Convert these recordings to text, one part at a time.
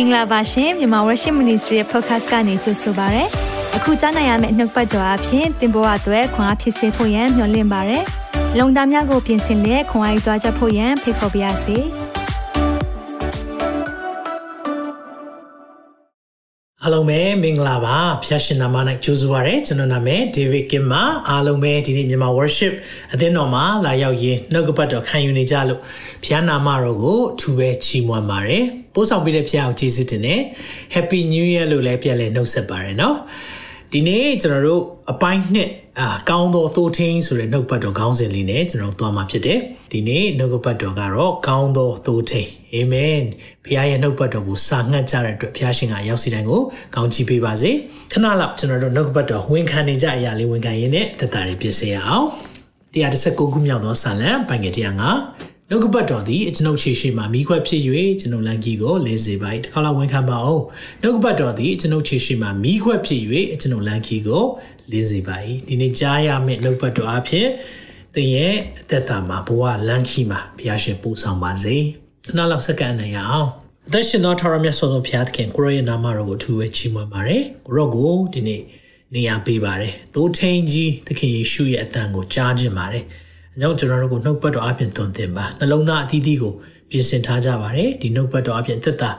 င်္ဂလာပါရှင်မြန်မာ Worship Ministry ရဲ့ podcast ကနေကြိုဆိုပါရစေ။အခုကြားနိုင်ရမယ့်နှုတ်ပတ်တော်အဖြစ်သင်ပေါ်အပ်ွယ်ခွန်အားဖြစ်စေဖို့ယံမျှဝင့်ပါရစေ။လုံတာများကိုပြင်ဆင်လက်ခွန်အားယူကြားချက်ဖို့ယံဖိတ်ခေါ်ပါရစေ။အားလုံးပဲမင်္ဂလာပါဖျာရှင်နာမ၌ကြိုဆိုပါရစေကျွန်တော်နာမည် David Kim ပါအားလုံးပဲဒီနေ့မြန်မာ worship အသင်းတော်မှာလာရောက်ရင်းနှုတ်ကပတ်တော်ခံယူနေကြလို့ဖျာနာမတော်ကိုအထူးပဲချီးမွမ်းပါတယ် ပို့ဆောင်ပေးတဲ့ဖျာကိုကျေးဇူးတင်တယ် Happy New Year လို့လည်းပြန်လည်နှုတ်ဆက်ပါရနော်ဒီနေ့ကျွန်တော်တို့အပိုင်းနှစ်အာကောင်းသောသိုးထင်းဆိုတဲ့နှုတ်ပတ်တော်ခေါင်းစဉ်လေးနဲ့ကျွန်တော်သွားမှာဖြစ်တယ်ဒီနေ့နှုတ်ပတ်တော်ကတော့ကောင်းသောသိုးထင်းအာမင်ဘုရားရဲ့နှုတ်ပတ်တော်ကိုစာငှက်ကြတဲ့အတွက်ဘုရားရှင်ကရောက်စီတိုင်းကိုကောင်းချီးပေးပါစေခဏလောက်ကျွန်တော်တို့နှုတ်ပတ်တော်ဝန်ခံနေကြအရာလေးဝန်ခံရင်းနဲ့သက်တာတွေပြည့်စေရအောင်119ခုမြောက်သောဆာလံပိုင်းငယ်105 နှုတ်ကပတ်တော်သည်ကျွန်ုပ်ခြေရှိမှမိခွက်ဖြစ်၍ကျွန်ုပ်လန်ကြီးကိုလင်းစေပါ၏တစ်ခါလောက်ဝန်ခံပါအောင်နှုတ်ကပတ်တော်သည်ကျွန်ုပ်ခြေရှိမှမိခွက်ဖြစ်၍ကျွန်ုပ်လန်ကြီးကိုလင်းစေပါ၏ဒီနေ့ကြားရမယ့်နှုတ်ပတ်တော်အဖြစ်သင်ရဲ့အသက်တာမှာဘဝလန်ကြီးမှာဘုရားရှင်ပို့ဆောင်ပါစေခဏလောက်စက္ကန့်နိုင်ရအောင်အသက်ရှင်သောထာဝရမြတ်စွာဘုရားသခင်ကိုရောရဲ့နာမတော်ကိုအထူးပဲချီးမွမ်းပါတယ်ကိုရောကိုဒီနေ့နေရာပေးပါတယ်သို့ထိန်ကြီးသခင်ယေရှုရဲ့အတန်ကိုကြားခြင်းပါတယ်။ ကြောင့်ကျွန်တော်တို့ကိုနှုတ်ပတ်တော်အပြင်သွန်သင်ပါနှလုံးသားအသီးသီးကိုပြင်ဆင်ထားကြပါရယ်ဒီနှုတ်ပတ်တော်အပြင်သက်တာ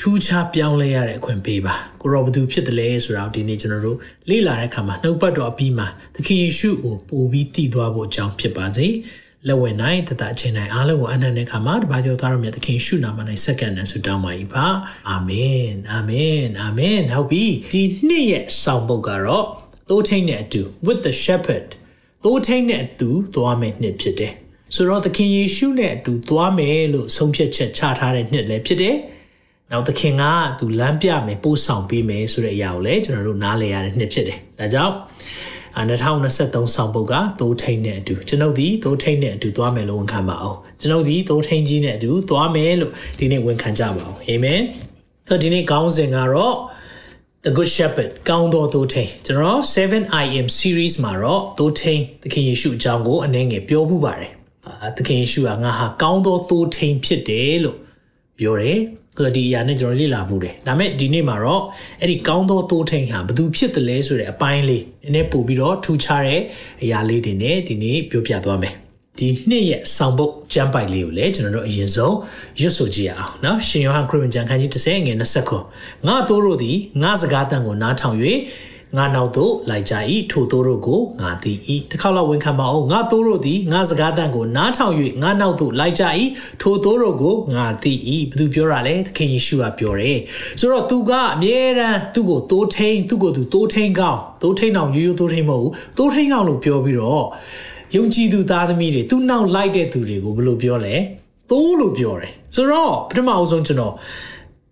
ထူးခြားပြောင်းလဲရတဲ့အခွင့်ပေးပါကိုရောဘသူဖြစ်တယ်လဲဆိုတာဒီနေ့ကျွန်တော်တို့လေ့လာတဲ့အခါမှာနှုတ်ပတ်တော်အပြီးမှာသခင်ယေရှုကိုပို့ပြီးတည်သွားဖို့အကြောင်းဖြစ်ပါစေလက်ဝင်နိုင်တတအချိန်တိုင်းအားလုံးကိုအနန္တတဲ့အခါမှာတပါးကြောသားတော်မြတ်သခင်ရှုနာမ၌စက္ကန့်နဲ့ဆုတောင်းပါ၏ပါအာမင်အာမင်အာမင်ဟုတ်ပြီဒီနှစ်ရဲ့ဆောင်ပုဒ်ကတော့သိုးထိန်နဲ့အတူ with the shepherd သိုးထိန်နဲ့အတူသွားမယ်နှစ်ဖြစ်တယ်ဆိုတော့သခင်ယေရှုနဲ့အတူသွားမယ်လို့ဆုံးဖြတ်ချက်ချထားတဲ့နှစ်လည်းဖြစ်တယ်နောက်သခင်ကသူလမ်းပြမယ်ပို့ဆောင်ပေးမယ်ဆိုတဲ့အရာကိုလည်းကျွန်တော်တို့နားလည်ရတဲ့နှစ်ဖြစ်တယ်ဒါကြောင့်2023ဆောင်ပုဒ်ကသိုးထိန်နဲ့အတူကျွန်ုပ်ဒီသိုးထိန်နဲ့အတူသွားမယ်လို့ဝန်ခံပါအောင်ကျွန်ုပ်ဒီသိုးထိန်ကြီးနဲ့အတူသွားမယ်လို့ဒီနေ့ဝန်ခံကြပါအောင်အာမင်ဆိုတော့ဒီနေ့ခေါင်းစဉ်ကတော့ The Good Shepherd ကောင်းသောသိုးထိန်ကျွန်တော် 7IM series မှာတော့သိုးထိန်သခင်ယေရှုအကြောင်းကိုအနည်းငယ်ပြောမှုပါတယ်အာသခင်ယေရှုကငါဟာကောင်းသောသိုးထိန်ဖြစ်တယ်လို့ပြောတယ်ဆိုတော့ဒီအရာနဲ့ကျွန်တော်လေ့လာမှုတယ်ဒါမဲ့ဒီနေ့မှာတော့အဲ့ဒီကောင်းသောသိုးထိန်ဟာဘသူဖြစ်တယ်လဲဆိုတဲ့အပိုင်းလေးနည်းနည်းပို့ပြီးတော့ထူခြားတဲ့အရာလေးတွေနဲ့ဒီနေ့ပြောပြသွားမယ် ဒီနှစ်ရဲ့ဆောင်ပုတ်ကျမ်းပိုက်လေးကိုလည်းကျွန်တော်တို့အရင်ဆုံးရွတ်ဆိုကြည့်ရအောင်နော်ရှင်ယောဟန်ခရစ်ဝင်ကျမ်းခန်းကြီး30ငယ်29ငါတို့တို့သည်ငါစကားတန်ကိုနားထောင်၍ငါနောက်သို့လိုက်ကြ၏ထိုတို့တို့ကိုငါသိ၏တစ်ခါလောက်ဝန်ခံပါအောင်ငါတို့တို့သည်ငါစကားတန်ကိုနားထောင်၍ငါနောက်သို့လိုက်ကြ၏ထိုတို့တို့ကိုငါသိ၏ဘယ်သူပြောတာလဲသခင်ယေရှုကပြောတယ်ဆိုတော့သူကအမြဲတမ်းသူ့ကိုတိုးထိန်သူ့ကိုသူတိုးထိန်ကောင်းတိုးထိန်အောင်ရိုးရိုးတိုးထိန်မဟုတ်ဘူးတိုးထိန်ကောင်းလို့ပြောပြီးတော့ ယုံကြည်သူသားသမီးတွေသူ့နောက်လိုက်တဲ့သူတွေကိုဘယ်လိုပြောလဲသိုးလို့ပြောတယ်ဆိုတော့ပထမအဆုံးကျွန်တော်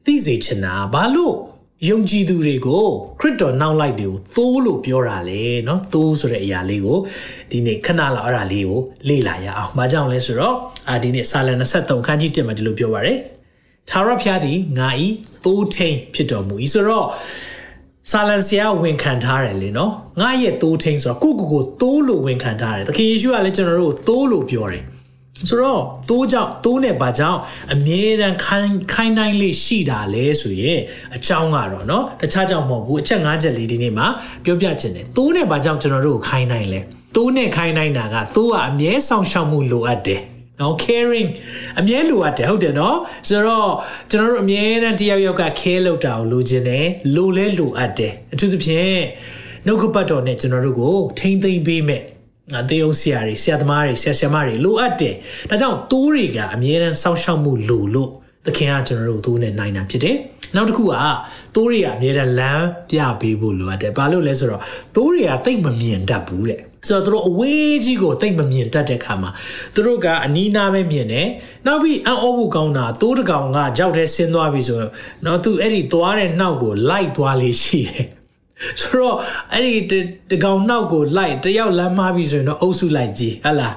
သိစေချင်တာဘာလို့ယုံကြည်သူတွေကိုခရစ်တော်နောက်လိုက်တွေကိုသိုးလို့ပြောတာလေเนาะသိုးဆိုတဲ့အရာလေးကိုဒီနေ့ခဏလောက်အဲ့ဒါလေးကိုလေ့လာရအောင်။ဘာကြောင့်လဲဆိုတော့အာဒီနေ့စာလံ23ခန်းကြီး1မှာဒီလိုပြောပါရယ်။သာရဖျားသည်ငါဤသိုးထိန်ဖြစ်တော်မူ၏ဆိုတော့ ဆာလန်ဆရာဝန်ခံထားတယ်လေနော်ငါရဲ့သိုးထိန်ဆိုတော့ကိုကိုကိုသိုးလို့ဝန်ခံထားတယ်သခင်ယေရှုကလည်းကျွန်တော်တို့သိုးလို့ပြောတယ်ဆိုတော့သိုးကြောင့်သိုးနဲ့ဘာကြောင့်အမြဲတမ်းခိုင်းခိုင်းတိုင်းလေးရှိတာလဲဆိုရင်အကြောင်းကတော့เนาะတခြားကြောင့်မဟုတ်ဘူးအချက်၅ချက်လေးဒီနေ့မှာပြောပြချင်တယ်သိုးနဲ့ဘာကြောင့်ကျွန်တော်တို့ကိုခိုင်းတိုင်းလဲသိုးနဲ့ခိုင်းတိုင်းတာကသိုးကအမြဲဆောင်ရှောက်မှုလိုအပ်တယ် နော် caring အမြဲလိုအပ်တယ်ဟုတ်တယ်နော်ဆိုတော့ကျွန်တော်တို့အမြဲတမ်းတယောက်ယောက်က care လုပ်တာကိုလိုချင်တယ်လိုလဲလိုအပ်တယ်အထူးသဖြင့်နှုတ်ကပတ်တော်နဲ့ကျွန်တော်တို့ကိုထိမ့်သိမ့်ပေးမဲ့ငါတေးအောင်ဆရာတွေဆရာသမားတွေဆရာဆရာမတွေလိုအပ်တယ်ဒါကြောင့်တိုးတွေကအမြဲတမ်းစောင့်ရှောက်မှုလိုလို့သခင်ကကျွန်တော်တို့တိုးနဲ့နိုင်တာဖြစ်တယ်နောက်တစ်ခုကတိုးတွေကအမြဲတမ်းလမ်းပြပေးဖို့လိုအပ်တယ်ဘာလို့လဲဆိုတော့တိုးတွေကသိမ့်မမြင်တတ်ဘူးတဲ့ ဆိုတော့သူတို့အဝေးကြီးကိုတိတ်မမြင်တတ်တဲ့ခါမှာသူတို့ကအနီးနားပဲမြင်တယ်နောက်ပြီးအံ့ဩဖို့ကောင်းတာတိုးတကောင်ကကြောက်တဲ့ဆင်းသွားပြီဆိုတော့နော်သူအဲ့ဒီသွားတဲ့နှောက်ကိုလိုက်သွားလေးရှိတယ် ဆိုတော့အဲ့ဒီတကောင်နောက်ကိုလိုက်တယောက်လမ်းမားပြီဆိုရင်တော့အုပ်စုလိုက်ကြည့်ဟလာ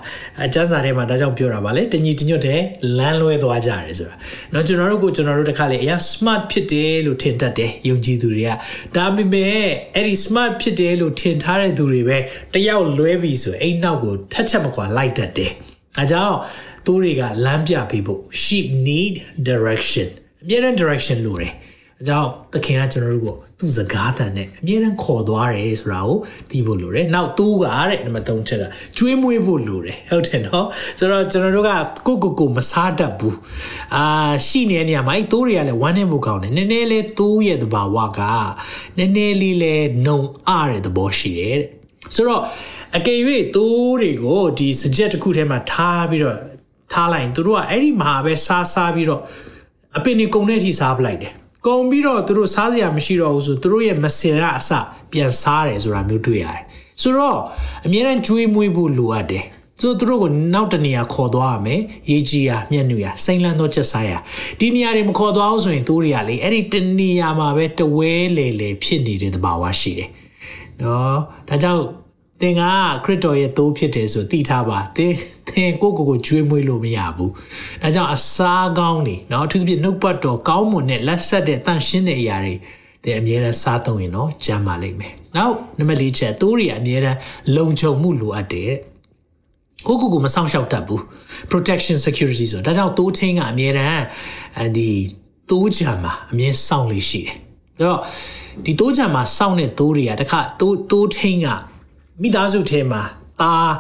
အကျန်းစာထဲမှာဒါကြောင့်ပြောတာပါလေတညီတညွတ်တဲ့လမ်းလွဲသွားကြတယ်ဆိုတာเนาะကျွန်တော်တို့ကိုကျွန်တော်တို့တခါလေအရင် smart ဖြစ်တယ်လို့ထင်တတ်တယ်ယုံကြည်သူတွေကဒါပေမဲ့အဲ့ဒီ smart ဖြစ်တယ်လို့ထင်ထားတဲ့သူတွေပဲတယောက်လွဲပြီဆိုအိမ်နောက်ကိုထက်ချက်မကွာလိုက်တတ်တယ်အဲကြောင့်သူတွေကလမ်းပြပေးဖို့ sheep need direction အ အမြဲတမ်း direction လိုတယ် အကြောင်းသခင်ကကျွန်တော်တို့ကိုသူ့စကားတန်နဲ့အမြဲတမ်းခေါ်သွားတယ်ဆိုတာကိုသိဖို့လိုတယ်။နောက်သူကတဲ့နံပါတ်3ချက်ကကျွေးမွေးဖို့လိုတယ်ဟုတ်တယ်နော်။ဆိုတော့ကျွန်တော်တို့ကကိုကိုကိုမစားတတ်ဘူး။အာရှိနေတဲ့နေရာမှာအဲတိုးတွေကလည်းဝမ်းနေဖို့ကောင်းတယ်။နည်းနည်းလေးတိုးရဲ့သဘာဝကနည်းနည်းလေးလဲနှုံအားတဲ့သဘောရှိတယ်တဲ့။ဆိုတော့အကယ်၍တိုးတွေကိုဒီစကြက်တစ်ခုထဲမှာထားပြီးတော့ထားလိုက်သူတို့ကအဲ့ဒီမှာပဲစားစားပြီးတော့အပင်နေကုံတဲ့အထိစားပလိုက်တယ် ကုံပြီးတော့သူတို့စားစရာမရှိတော့ဘူးဆိုသူတို့ရဲ့မစင်ကအစပြန်စားတယ်ဆိုတာမျိုးတွေ့ရတယ်ဆိုတော့အများနဲ့ကျွေးမွေးဖို့လိုအပ်တယ်ဆိုသူတို့ကိုနောက်တနေရာခေါ်သွားရမယ်ရေးကြီးရမျက်နှာရစိမ့်လန်းသောချက်စားရဒီနေရာတွေမခေါ်သွားအောင်ဆိုရင်သူတွေကလေအဲ့ဒီတနေရာမှာပဲတဝဲလေလေဖြစ်နေတဲ့သဘာဝရှိတယ်နော်ဒါကြောင့် သင်ကခရစ်တော်ရဲ့သိုးဖြစ်တယ်ဆိုသိထားပါသင်သင်ကိုကိုကိုကျွေးမွေးလို့မရဘူးဒါကြောင့်အစားကောင်းနေเนาะအထူးသဖြင့်နှုတ်ပတ်တော်ကောင်းမွန်တဲ့လက်ဆက်တဲ့တန့်ရှင်းတဲ့အရာတွေသင်အမြဲတမ်းစားသုံးရင်တော့ကျန်းမာလိမ့်မယ်နောက်နံပါတ်၄ချက်သိုးတွေအမြဲတမ်းလုံခြုံမှုလိုအပ်တယ်ကိုကိုကိုမဆောင်ရှောက်တတ်ဘူး protection security ဆိုဒါကြောင့်သိုးထင်းကအမြဲတမ်းဒီသိုးချံမှာအမြဲစောင့်လေးရှိတယ်ဒါတော့ဒီသိုးချံမှာစောင့်တဲ့သိုးတွေကတခါသိုးသိုးထင်းက မိသားစုထဲမှာသား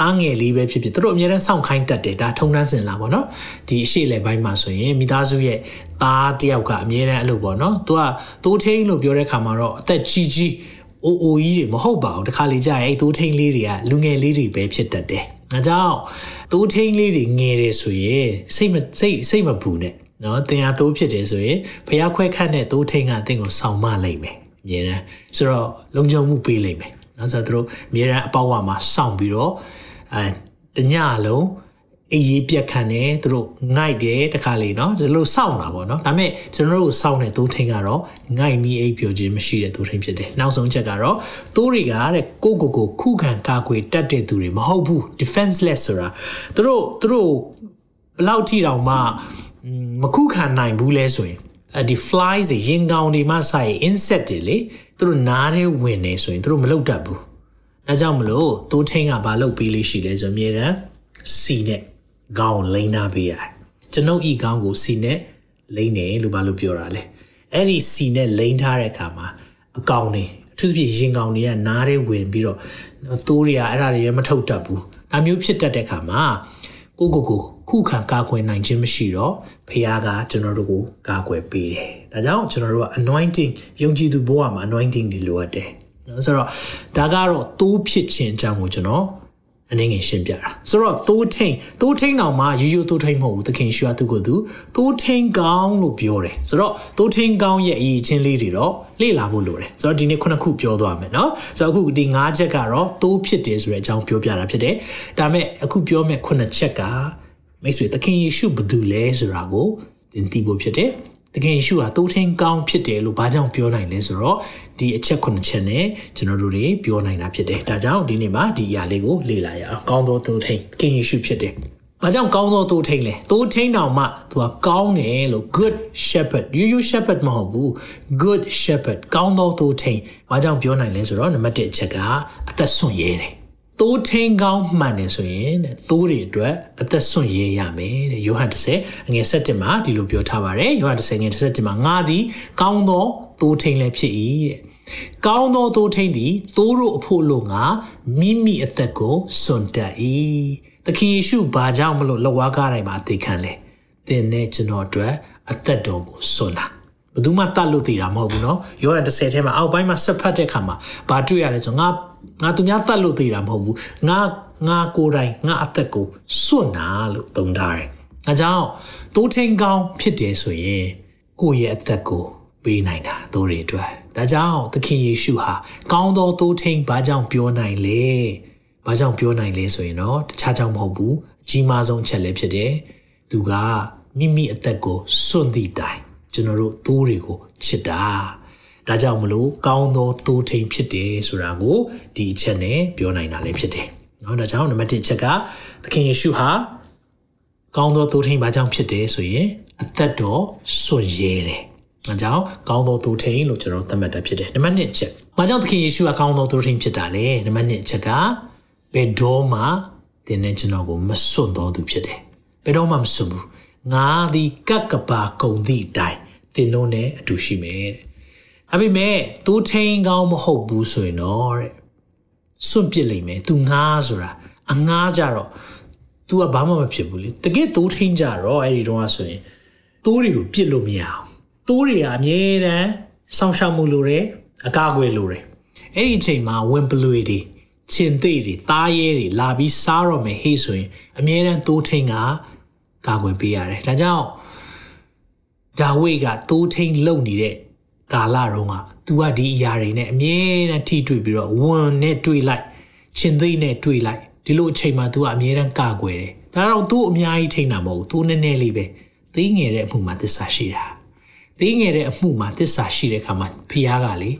သားငယ်လေးပဲဖြစ်ဖြစ်သူတို့အများအားစောင့်ခိုင်းတတ်တယ်ဒါထုံနှန်းစင်လာပေါ့နော်ဒီအရှိလေပိုင်းမှာဆိုရင်မိသားစုရဲ့သားတယောက်ကအများအားအဲ့လိုပေါ့နော်သူကတိုးထိန်လို့ပြောတဲ့ခါမှာတော့အသက်ကြီးကြီးအိုအိုကြီးတွေမဟုတ်ပါဘူးတခါလေကြာရင်အဲ့တိုးထိန်လေးတွေကလူငယ်လေးတွေပဲဖြစ်တတ်တယ်အဲကြောင့်တိုးထိန်လေးတွေငယ်တယ်ဆိုရင်စိတ်မစိတ်စိတ်မပူနဲ့နော်တင်ဟာတိုးဖြစ်တယ်ဆိုရင်ဖျားခွဲခတ်တဲ့တိုးထိန်ကအသင်ကိုဆောင်းမလိုက်မယ်အမြဲတမ်းဆိုတော့လုံခြုံမှုပေးလိုက်မယ် နော်ဆိုတော့သူတို့အများအားအပေါက်ဝမှာစောင့်ပြီးတော့အဲတညလုံးအေးရေးပြက်ခံတယ်သူတို့ငိုက်တယ်တခါလေနော်ဒီလိုစောင့်တာပေါ့နော်ဒါပေမဲ့ကျွန်တော်တို့စောင့်တဲ့သိုးထင်းကတော့ငိုက်မီအိပ်ပျော်ခြင်းမရှိတဲ့သိုးထင်းဖြစ်တယ်နောက်ဆုံးချက်ကတော့သိုးတွေကတဲ့ကိုကိုကိုခုခံကာကွယ်တတ်တဲ့သူတွေမဟုတ်ဘူး defenseless ဆိုတာသူတို့သူတို့ဘလောက်ထိတောင်မှမခုခံနိုင်ဘူးလဲဆိုရင်ဒီ flies တွေရင်ကောင်တွေမှဆိုင် insect တွေလေ သူတို့နားထဲဝင်နေဆိုရင်သူတို့မလုပ်တတ်ဘူး။ဒါကြောင့်မလို့တိုးထင်းကဘာလုပ်ပေးလေးရှိလဲဆိုအမြဲတမ်းစီနဲ့ခေါင်းလိမ့်နာပေးရတယ်။ကျွန်ုပ်ဤခေါင်းကိုစီနဲ့လိမ့်နေလို့ဘာလို့ပြောတာလဲ။အဲ့ဒီစီနဲ့လိမ့်ထားတဲ့အခါမှာအကောင်တွေအထူးသဖြင့်ရင်ကောင်တွေကနားထဲဝင်ပြီးတော့တိုးတွေကအဲ့ဒါတွေမထုတ်တတ်ဘူး။ဒါမျိုးဖြစ်တတ်တဲ့အခါမှာ ကိုကိုကိုခုခံကာကွယ်နိုင်ခြင်းမရှိတော့ဖခင်ကကျွန်တော်တို့ကိုကာကွယ်ပေးတယ်။ဒါကြောင့်ကျွန်တော်တို့က anointing ယုံကြည်သူဘဝမှာ anointing တွေလိုအပ်တယ်။နော်ဆိုတော့ဒါကတော့တိုးဖြစ်ခြင်းအကြောင်းကိုကျွန်တော် အနေငယ်ရှင်းပြတာဆိုတော့သိုးထိန်သိုးထိန်တောင်မှရိုးရိုးသိုးထိန်မဟုတ်ဘူးသခင်ရှုရသူကိုသူသိုးထိန်ကောင်းလို့ပြောတယ်ဆိုတော့သိုးထိန်ကောင်းရဲ့အရေးချင်းလေးတွေတော့လေ့လာဖို့လိုတယ်ဆိုတော့ဒီနေ့ခုနှစ်ခုပြောသွားမယ်เนาะဆိုတော့အခုဒီ၅ချက်ကတော့သိုးဖြစ်တယ်ဆိုတဲ့အကြောင်းပြောပြတာဖြစ်တယ်ဒါမဲ့အခုပြောမယ့်ခုနှစ်ချက်ကမိတ်ဆွေသခင်ယေရှုဘယ်သူလဲဆိုတာကိုသင်သိဖို့ဖြစ်တယ် တကယ်ယေရှုဟာတိုးထင်းကောင်းဖြစ်တယ်လို့ဘာကြောင့်ပြောနိုင်လဲဆိုတော့ဒီအချက်ခုနှစ်ချက်နဲ့ကျွန်တော်တို့တွေပြောနိုင်တာဖြစ်တယ်ဒါကြောင့်ဒီနေ့မှာဒီအရာလေးကိုလေ့လာရအောင်ကောင်းသောတိုးထင်းသခင်ယေရှုဖြစ်တယ်ဘာကြောင့်ကောင်းသောတိုးထိန်လဲတိုးထိန်တောင်မှသူကကောင်းတယ်လို့ good shepherd you you shepherd မဟုတ်ဘူး good shepherd ကောင်းသောတိုးထိန်ဘာကြောင့်ပြောနိုင်လဲဆိုတော့နံပါတ်1အချက်က အသက်ဆွန့်ရဲတယ် သိုးထင်းကောင်းမှန်တယ်ဆိုရင်တဲ့သိုးတွေအတွက်အသက်ဆွန့်ရဲရမယ်တဲ့ယောဟန်30အငယ်7မှာဒီလိုပြောထားပါတယ်ယောဟန်30ငယ်17မှာငါသည်ကောင်းသောသိုးထင်းလည်းဖြစ်၏တဲ့ကောင်းသောသိုးထင်းသည်သိုးတို့အဖို့လို့ငါမိမိအသက်ကိုစွန့်တတ်၏သခင်ယေရှုဘာကြောင့်မလို့လက်ဝါးကားတိုင်းမှာအသေးခံလဲသင်နဲ့ကျွန်တော်အတွက်အသက်တော်ကိုစွန့်တာဘယ်သူမှတတ်လို့တည်တာမဟုတ်ဘူးเนาะယောဟန်30ထဲမှာအောက်ပိုင်းမှာဆက်ဖတ်တဲ့အခါမှာဘာတွေ့ရလဲဆိုငါ ငါသူများတတ်လို့သေးတာမဟုတ်ဘူးငါငါကိုယ်တိုင်ငါအသက်ကိုစွန့်နာလို့သုံးထားတယ်။ဒါကြောင့်တိုးထင်းကောင်းဖြစ်တယ်ဆိုရင်ကိုယ့်ရဲ့အသက်ကိုပေးနိုင်တာတို့တွေအတွက်ဒါကြောင့်သခင်ယေရှုဟာကောင်းသောတိုးထင်းဘာကြောင့်ပြောနိုင်လဲဘာကြောင့်ပြောနိုင်လဲဆိုရင်တော့တခြားကြောင့်မဟုတ်ဘူးအကြီးမားဆုံးချက်လည်းဖြစ်တယ်။သူကမိမိအသက်ကိုစွန့်သည့်တိုင်ကျွန်တော်တို့တိုးတွေကိုချစ်တာ ဒါကြောင့်မလို့ကောင်းသောသိုးထိန်ဖြစ်တယ်ဆိုတာကိုဒီအချက်နဲ့ပြောနိုင်တာလည်းဖြစ်တယ်။နော်ဒါကြောင့်နံပါတ်1ချက်ကသခင်ယေရှုဟာကောင်းသောသိုးထိန်ဘာကြောင့်ဖြစ်တယ်ဆိုရင်အသက်တော်စွန့်ရဲတယ်။ဒါကြောင့်ကောင်းသောသိုးထိန်လို့ကျွန်တော်သတ်မှတ်တာဖြစ်တယ်။နံပါတ်2ချက်။ဘာကြောင့်သခင်ယေရှုကကောင်းသောသိုးထိန်ဖြစ်တာလဲ။နံပါတ်2ချက်ကဘယ်တော့မှသင်နဲ့ကျွန်တော်ကိုမစွန့်တော်သူဖြစ်တယ်။ဘယ်တော့မှမစွန့်ဘူး။ငါသည်ကက်ကပါကုံသည့်တိုင်သင်တို့နဲ့အတူရှိမယ်တဲ့။ ဒါပေမဲ့သူထိန်ကောင်းမဟုတ်ဘူးဆိုရင်တော့တဲ့စွန့်ပစ်လိမ့်မယ်။ तू ငားဆိုတာအငားကြတော့ तू ကဘာမှမဖြစ်ဘူးလေ။တကယ်သူထိန်ကြတော့အဲ့ဒီတော့ဆိုရင်တိုးတွေကိုပြစ်လို့မရအောင်။တိုးတွေကအမြဲတမ်းစောင့်ရှောက်မှုလိုတယ်အကာအကွယ်လိုတယ်။အဲ့ဒီအချိန်မှာဝင်ပလွေတွေချင်သေးတွေသားရဲတွေလာပြီးစားတော့မယ်ဟေ့ဆိုရင်အမြဲတမ်းတိုးထိန်ကကာကွယ်ပေးရတယ်။ဒါကြောင့်ဒါဝိတ်ကတိုးထိန်လုံနေတဲ့ ကာလတုန်းက तू ကဒီအရာတွေနဲ့အမြဲတမ်းထိတွေ့ပြီးတော့ဝန်နဲ့တွေ့လိုက်ချင်သိနဲ့တွေ့လိုက်ဒီလိုအချိန်မှာ तू ကအမြဲတမ်းကာကွယ်တယ်ဒါတော့ तू အများကြီးထိန်တာမဟုတ်ဘူး तू နည်းနည်းလေးပဲသိငယ်တဲ့အမှုမှာသစ္စာရှိတာသိငယ်တဲ့အမှုမှာသစ္စာရှိတဲ့အခါမှာဖះကလေ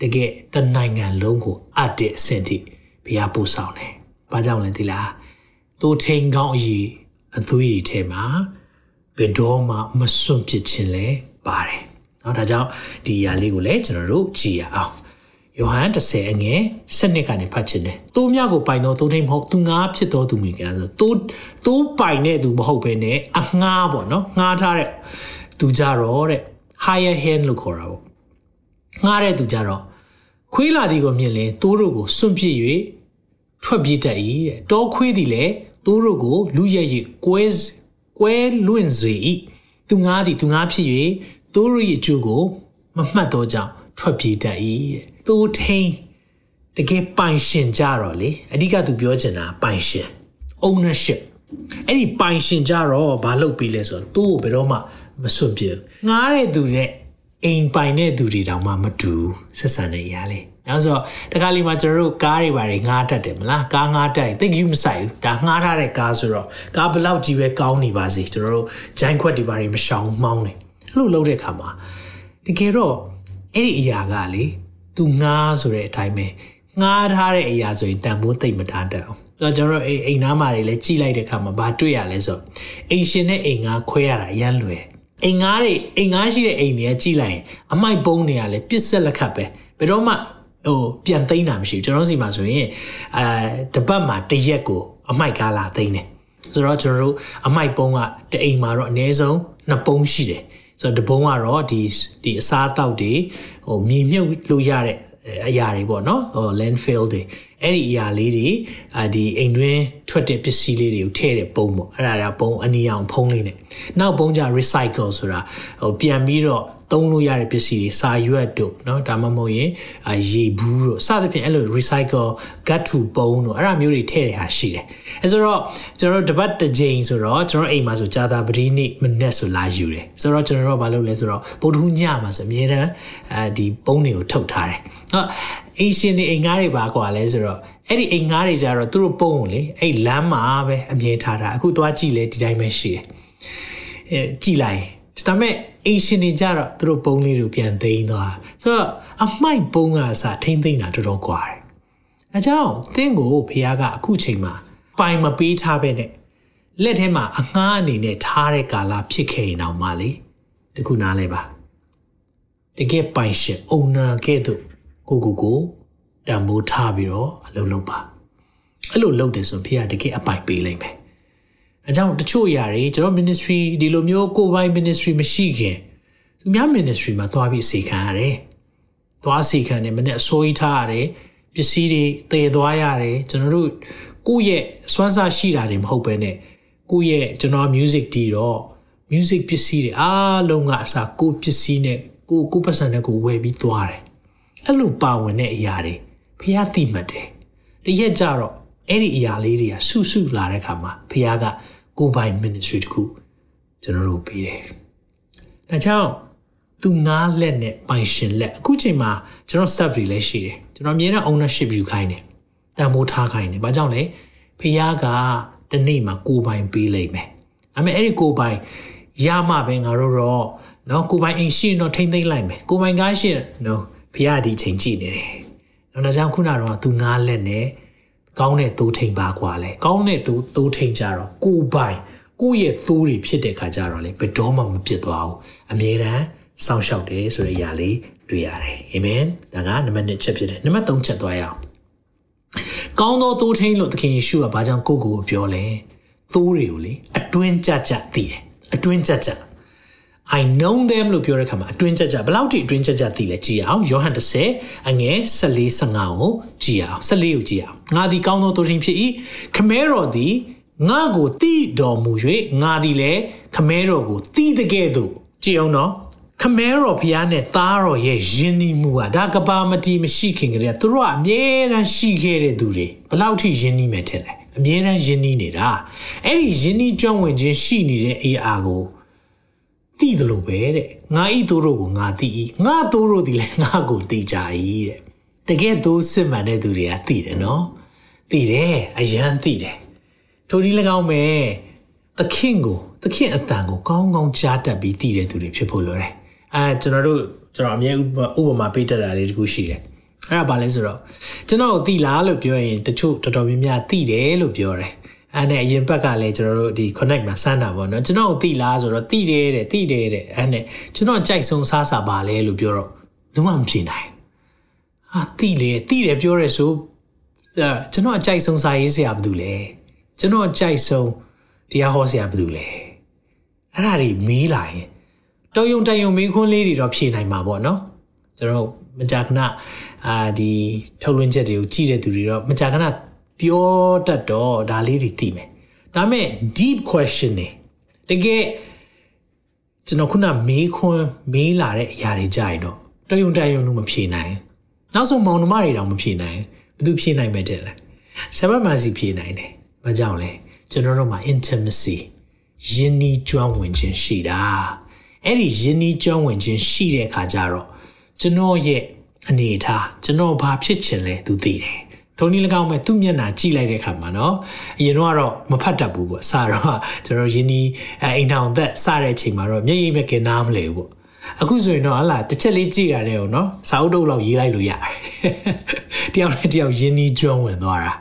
တကယ်တနိုင်ငံလုံးကိုအပ်တဲ့အဆင့်ထိဖះပို့ဆောင်တယ်ဘာကြောင့်လဲသိလား तू ထိန်ကောင်းအရေးအသွေးတွေထဲမှာဘယ်တော့မှမစွန့်ပစ်ခြင်းလဲပါတယ်။ เนาะဒါကြောင့်ဒီຢာလေးကိုလည်းကျွန်တော်တို့ကြည့်ရအောင်။ယောဟန်30အငယ်7ကနေဖတ်ခြင်းတယ်။တိုးမြကိုပိုင်တော့တိုးထိန်မဟုတ်သူငါဖြစ်တော်သူမိကဆိုတိုးတိုးပိုင်တဲ့သူမဟုတ်ဘဲနဲ့အငှားပေါ့နော်။ငှားထားတဲ့သူကြတော့တဲ့ higher hand လို့ခေါ်တာပေါ့။ငှားတဲ့သူကြတော့ခွေးလာသည်ကိုမြင်ရင်တိုးတို့ကိုစွန့်ပစ်၍ထွက်ပြေးတတ်၏တဲ့။တောခွေးသည်လည်းတိုးတို့ကိုလူရဲ၍ကွဲကွဲလွင့်စေ၏သူငါသည်သူငါဖြစ်၍ သူတို့ရဲ့အကျိုးကိုမမှတ်တော့ကြောင့်ထွက်ပြေးတတ်၏တဲ့သူထိန်တကယ်ပိုင်ရှင်ကြတော့လေအဓိကသူပြောချင်တာပိုင်ရှင် ownership အဲ့ဒီပိုင်ရှင်ကြတော့ဘာလုပ်ပြီးလဲဆိုတော့သူ့ကိုဘယ်တော့မှမစွန့်ပြေငားတဲ့သူနဲ့အိမ်ပိုင်တဲ့သူတွေတောင်မှမတူဆက်ဆံနေရလေနောက်ဆိုတခါလီမှာကျွန်တော်တို့ကားတွေဘာတွေငားတတ်တယ်မလားကားငားတတ်ရင်တိတ်ယူမဆိုင်ဘူးဒါငားထားတဲ့ကားဆိုတော့ကားဘလောက်ကြီးပဲကောင်းနေပါစေကျွန်တော်တို့ဂျိုင်းခွက်တွေဘာတွေမရှောင်မှောင်းနေ အဲ့လိုလုပ်တဲ့အခါမှာတကယ်တော့အဲ့ဒီအရာကလေသူငားဆိုတဲ့အတိုင်းပဲငားထားတဲ့အရာဆိုရင်တန်ဖိုးသိမ့်မထားတတ်အောင်ဆိုတော့ကျွန်တော်တို့အိမ်နားမှာတွေလည်းကြိလိုက်တဲ့အခါမှာဘာတွေ့ရလဲဆိုတော့အိမ်ရှင်နဲ့အိမ်ငားခွဲရတာရမ်းလွယ်အိမ်ငားတွေအိမ်ငားရှိတဲ့အိမ်တွေကကြိလိုက်ရင်အမိုက်ပုံးတွေကလည်းပြစ်ဆက်လက်ခတ်ပဲဘယ်တော့မှဟိုပြန်သိမ်းတာမရှိဘူးကျွန်တော်စီမှာဆိုရင်အဲတပတ်မှာတစ်ရက်ကိုအမိုက်ကားလာသိမ်းတယ်ဆိုတော့ကျွန်တော်တို့အမိုက်ပုံးကတအိမ်မှာတော့အနည်းဆုံးနှစ်ပုံးရှိတယ် ဆိုတော့တပုံးကတော့ဒီဒီအစားအသောက်တွေဟိုမြေမြုပ်လို့ရတဲ့အရာတွေပေါ့နော်ဟို landfill တွေအဲ့ဒီအရာလေးတွေအာဒီအိမ်တွင်းထွက်တဲ့ပစ္စည်းလေးတွေကိုထည့်တဲ့ပုံပေါ့အဲ့ဒါကပုံအနီအောင်ဖုံးလေးနဲ့နောက်ပုံကြ recycle ဆိုတာဟိုပြန်ပြီးတော့ သုံးလို့ရတဲ့ပစ္စည်းတွေစာရွက်တို့เนาะဒါမှမဟုတ်ရင်အာရေဘူးတို့စသဖြင့်အဲ့လို recycle gut to ပုံတို့အဲ့ဒါမျိုးတွေထည့်ရတာရှိတယ်အဲဆိုတော့ကျွန်တော်တို့တပတ်တစ်ကြိမ်ဆိုတော့ကျွန်တော်အိမ်မှာဆိုကြာတာပတိနေ့မနေ့ဆိုလာယူတယ်ဆိုတော့ကျွန်တော်တို့ဘာလုပ်လဲဆိုတော့ဗုဒ္ဓဟူးညမှာဆိုအများတန်းအဲဒီပုံတွေကိုထုတ်ထားတယ်เนาะအိမ်ရှင်တွေအိမ်ငားတွေပါကွာလဲဆိုတော့အဲ့ဒီအိမ်ငားတွေကြတော့သူတို့ပုံကိုလေအဲ့လမ်းမှာပဲအမြဲထားတာအခုသွားကြည့်လဲဒီတိုင်းပဲရှိတယ်အဲကြည့်လိုက် ဒါပေမဲ့အိမ်ရှင်တွေကြတော့သူတို့ပုံလေးတွေပြန်သိမ်းသွားဆိုတော့အမိုက်ပုံကစားထိမ့်သိမ့်တာတော်တော်ကွာတယ်အဲကြောင့်သင်ကိုဖခင်ကအခုချိန်မှာပိုင်မပေးထားပဲနဲ့လက်ထဲမှာအငှားအနေနဲ့ထားတဲ့ကာလဖြစ်ခဲ့ရင်တော့မလေးတခုနားလဲပါတကယ်ပိုင်ရှင် owner ကဲ့သို့ကိုကိုကိုတံမိုးထားပြီးတော့အလုပ်လုပ်ပါအဲ့လိုလုပ်တယ်ဆိုရင်ဖေကတကယ်အပိုင်ပေးလိုက်မယ် အဲကြောင့်တချို့ຢာတွေကျွန်တော် ministry ဒီလိုမျိုးကိုပိုင် ministry မရှိခင်သူများ ministry မှာသွားပြီးစေခံရတယ်သွားစေခံတယ်မနေ့အစိုးရထားရတယ်ပစ္စည်းတွေတည်သွားရတယ်ကျွန်တော်တို့ကိုယ့်ရဲ့စွမ်းစားရှိတာတွေမဟုတ်ဘဲနဲ့ကိုယ့်ရဲ့ကျွန်တော် music တီးတော့ music ပစ္စည်းတွေအားလုံးကအစားကိုပစ္စည်းနဲ့ကိုကိုပတ်စံနဲ့ကိုဝယ်ပြီးသွားတယ်အဲ့လိုပါဝင်တဲ့အရာတွေဖះသိမှတ်တယ်တရက်ကြတော့အဲ့ဒီအရာလေးတွေကဆုဆုလာတဲ့ခါမှာဖះက ကိုပိုင် ministry တခုကျွန်တော်တို့ပေးတယ်ဒါကြောင့်သူငားလက်နဲ့ပိုင်ရှင်လက်အခုချိန်မှာကျွန်တော် staff တွေလည်းရှိတယ်ကျွန်တော်အမြဲတမ်း ownership ယူခိုင်းတယ်တန်ဖိုးထားခိုင်းတယ်ဘာကြောင့်လဲဖះကတနေ့မှာကိုပိုင်ပေးလိုက်မယ်အမေအဲ့ဒီကိုပိုင်ရမှပဲငါတို့တော့နော်ကိုပိုင်အိမ်ရှိရင်တော့ထိမ့်သိမ့်လိုက်မယ်ကိုပိုင်ကားရှိရင်နော်ဖះဒီချိန်ကြည့်နေတယ်နော်ဒါကြောင့်ခုနကတော့သူငားလက်နဲ့ ကောင်းတဲ့သိုးထိန်ပါကွာလဲကောင်းတဲ့သိုးသိုးထိန်ကြတော့ကိုပိုင်ကိုရဲ့သိုးတွေဖြစ်တဲ့ခါကြတော့လေဘယ်တော့မှမဖြစ်သွားဘူးအမြဲတမ်းစောင့်ရှောက်တယ်ဆိုတဲ့အရာလေးတွေ့ရတယ်အာမင်ဒါကနံပါတ်1ချက်ဖြစ်တယ်နံပါတ်3ချက်သွားရအောင်ကောင်းသောသိုးထိန်လို့သခင်ယေရှုကဘာကြောင့်ကိုကိုကိုပြောလဲသိုးတွေကိုလေအတွင်းကြကြသိတယ်အတွင်းကြကြ I know them လို့ပြောတဲ့အခါမှာအတွင်းကြကြဘယ်လောက်ထိအတွင်းကြကြသိလဲကြည့်အောင်ယောဟန်30အငယ်14 15ကိုကြည့်အောင်14ကိုကြည့်အောင်ငါဒီကောင်းသောသူထင်ဖြစ်၏ခမဲတော်သည်ငါကိုတိတော်မူ၍ငါသည်လည်းခမဲတော်ကိုတိတဲ့ကဲ့သို့ကြည့်အောင်နော်ခမဲတော်ဖျားနဲ့သားတော်ရဲ့ယဉ်နီးမှုကဒါကဘာမတီမရှိခင်ကတည်းကသူတို့ကအမြဲတမ်းရှိခဲ့တဲ့သူတွေဘယ်လောက်ထိယဉ်နီးမယ်ထင်လဲအမြဲတမ်းယဉ်နီးနေတာအဲ့ဒီယဉ်နီးကျွမ်းဝင်ခြင်းရှိနေတဲ့အေးအားကို သိတယ်လို့ပဲတဲ့ငါဤသူတို့ကိုငါသိ၏ငါသူတို့ဒီလည်းငါကိုသိကြ၏တဲ့တကယ်သူစစ်မှန်တဲ့သူတွေကသိတယ်နော်သိတယ်အယမ်းသိတယ်ထိုဒီ၎င်းပဲသခင်ကိုသခင်အတန်ကိုကောင်းကောင်းကြားတတ်ပြီးသိတဲ့သူတွေဖြစ်ဖို့လိုတယ်အဲကျွန်တော်တို့ကျွန်တော်အမြဲဥပမာပေးတတ်တာလေးတခုရှိတယ်အဲ့ဒါဘာလဲဆိုတော့ကျွန်တော်သိလားလို့ပြောရင်တချို့တော်တော်များများသိတယ်လို့ပြောတယ် အဲ့နဲ့အရင်ဘက်ကလည်းကျွန်တော်တို့ဒီ connect မှာစမ်းတာပေါ့နော်ကျွန်တော်သိလားဆိုတော့သိတယ်တဲ့သိတယ်တဲ့အဲ့နဲ့ကျွန်တော်ကြိုက်ဆုံးစားစာပါလဲလို့ပြောတော့လုံးဝမဖြေနိုင်ဟာသိလေသိတယ်ပြောရဲဆိုကျွန်တော်အကြိုက်ဆုံးစာရေးဆရာဘာလုပ်လဲကျွန်တော်အကြိုက်ဆုံးတရားဟောဆရာဘာလုပ်လဲအဲ့ဒါတွေမေးလာရင်တော်ယုံတန်ယုံမေးခွန်းလေးတွေတော့ဖြေနိုင်မှာပေါ့နော်ကျွန်တော်မကြာခဏအာဒီထုတ်လွှင့်ချက်တွေကိုကြည့်တဲ့သူတွေတော့မကြာခဏ ပြောတတ်တော့ဒါလေးတွေသိမယ်ဒါမဲ့ deep question နေတကယ်ကျွန်တော်ခုနမေးခွန်းမေးလာတဲ့အရာတွေကြရင်တော့တော်ယုံတန်ယုံလို့မဖြေနိုင်နောက်ဆုံးမောင်နှမတွေတောင်မဖြေနိုင်ဘယ်သူဖြေနိုင်မဲ့တဲ့လဲဆဘမစီဖြေနိုင်တယ်ဘာကြောင့်လဲကျွန်တော်တို့မှာ intimacy ယဉ်နီးကျွမ်းဝင်ခြင်းရှိတာအဲ့ဒီယဉ်နီးကျွမ်းဝင်ခြင်းရှိတဲ့အခါကျတော့ကျွန်တော်ရဲ့အနေထားကျွန်တော်ဘာဖြစ်ချင်လဲသူသိတယ် ထုံနည်း၎င်းမဲ့သူ့မျက်နှာကြည့်လိုက်တဲ့အခါမှာနော်အရင်တော့ကတော့မဖတ်တတ်ဘူးပေါ့စတော့ကျွန်တော်ယဉ်နီးအိမ်ထောင်သက်စတဲ့အချိန်မှာတော့မျက်ရည်မဲ့ကင်နားမလဲဘူးပေါ့အခုဆိုရင်တော့ဟလာတစ်ချက်လေးကြည့်ရတယ်ဟုတ်နော်စာအုပ်တုပ်လောက်ရေးလိုက်လို့ရတယ်တယောက်နဲ့တယောက်ယဉ်နီးကျွမ်းဝင်သွားတာ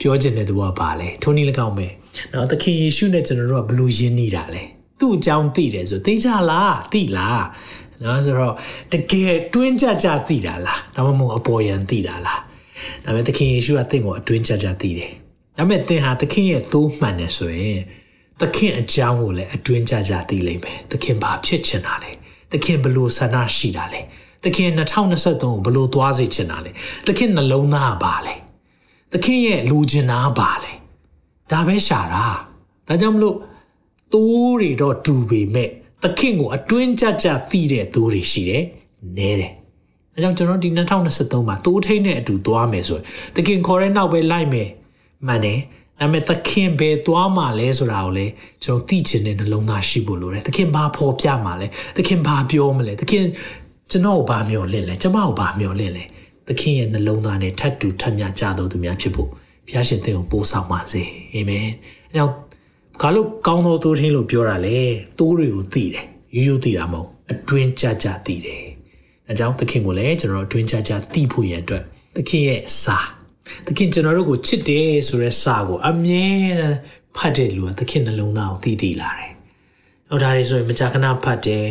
ပြောချင်တဲ့သဘောပါလေထုံနည်း၎င်းမဲ့နော်သခင်ယေရှုနဲ့ကျွန်တော်တို့ကဘလို့ယဉ်နီးတာလဲသူ့အကြောင်းသိတယ်ဆိုသိကြလားသိလားနော်ဆိုတော့တကယ်တွင်းကြကြသိတာလားဒါမှမဟုတ်အပေါ်ယံသိတာလား ဒါပေမဲ့သခင်ယေရှုကသင်ကိုအတွင်းကြကြသိတယ်ဒါပေမဲ့သင်ဟာသခင်ရဲ့သိုးမှန်တယ်ဆိုရင်သခင်အကြောင်းကိုလည်းအတွင်းကြကြသိလိမ့်မယ်သခင်ဘာဖြစ်ချင်တာလဲသခင်ဘလို့ဆန္ဒရှိတာလဲသခင်2023ကိုဘလို့သွားစေချင်တာလဲသခင်နှလုံးသားဘာလဲသခင်ရဲ့လူချင်တာဘာလဲဒါပဲရှာတာဒါကြောင့်မလို့သိုးတွေတော့တူပေမဲ့သခင်ကိုအတွင်းကြကြသိတဲ့သိုးတွေရှိတယ်နဲတယ် အဲကြောင့်ကျွန်တော်ဒီ2023မှာသိုးထိန်နဲ့အတူသွားမယ်ဆိုရင်သခင်ခေါ်တဲ့နောက်ပဲလိုက်မယ်မှန်တယ်ဒါပေမဲ့သခင်ဘယ်သွားမှာလဲဆိုတာကိုလည်းကျွန်တော်သိချင်တဲ့နှလုံးသားရှိဖို့လိုတယ်သခင်ဘာဖော်ပြမှာလဲသခင်ဘာပြောမလဲသခင်ကျွန်တော်ဘာမျှော်လင့်လဲကျွန်မကိုဘာမျှော်လင့်လဲသခင်ရဲ့နှလုံးသားနဲ့ထပ်တူထပ်မြကြတော်သူများဖြစ်ဖို့ဘုရားရှင်သင်ကိုပို့ဆောင်ပါစေအာမင်အဲကြောင့်ဘာလို့ကောင်းသောသိုးထင်းလို့ပြောတာလဲသိုးတွေကိုသိတယ်ရိုးရိုးသိတာမဟုတ်အတွင်းကြကြသိတယ် အဲကြောင့်သခင်ကိုလည်းကျွန်တော်အတွင်းကြကြသိဖို့ရန်အတွက်သခင်ရဲ့စာသခင်ကျွန်တော်တို့ကိုချစ်တယ်ဆိုတဲ့စာကိုအမြဲတမ်းဖတ်တဲ့လူကသခင်နှလုံးသားကိုသိသိလာတယ်။ဟောဒါတွေဆိုရင်မကြာခဏဖတ်တယ်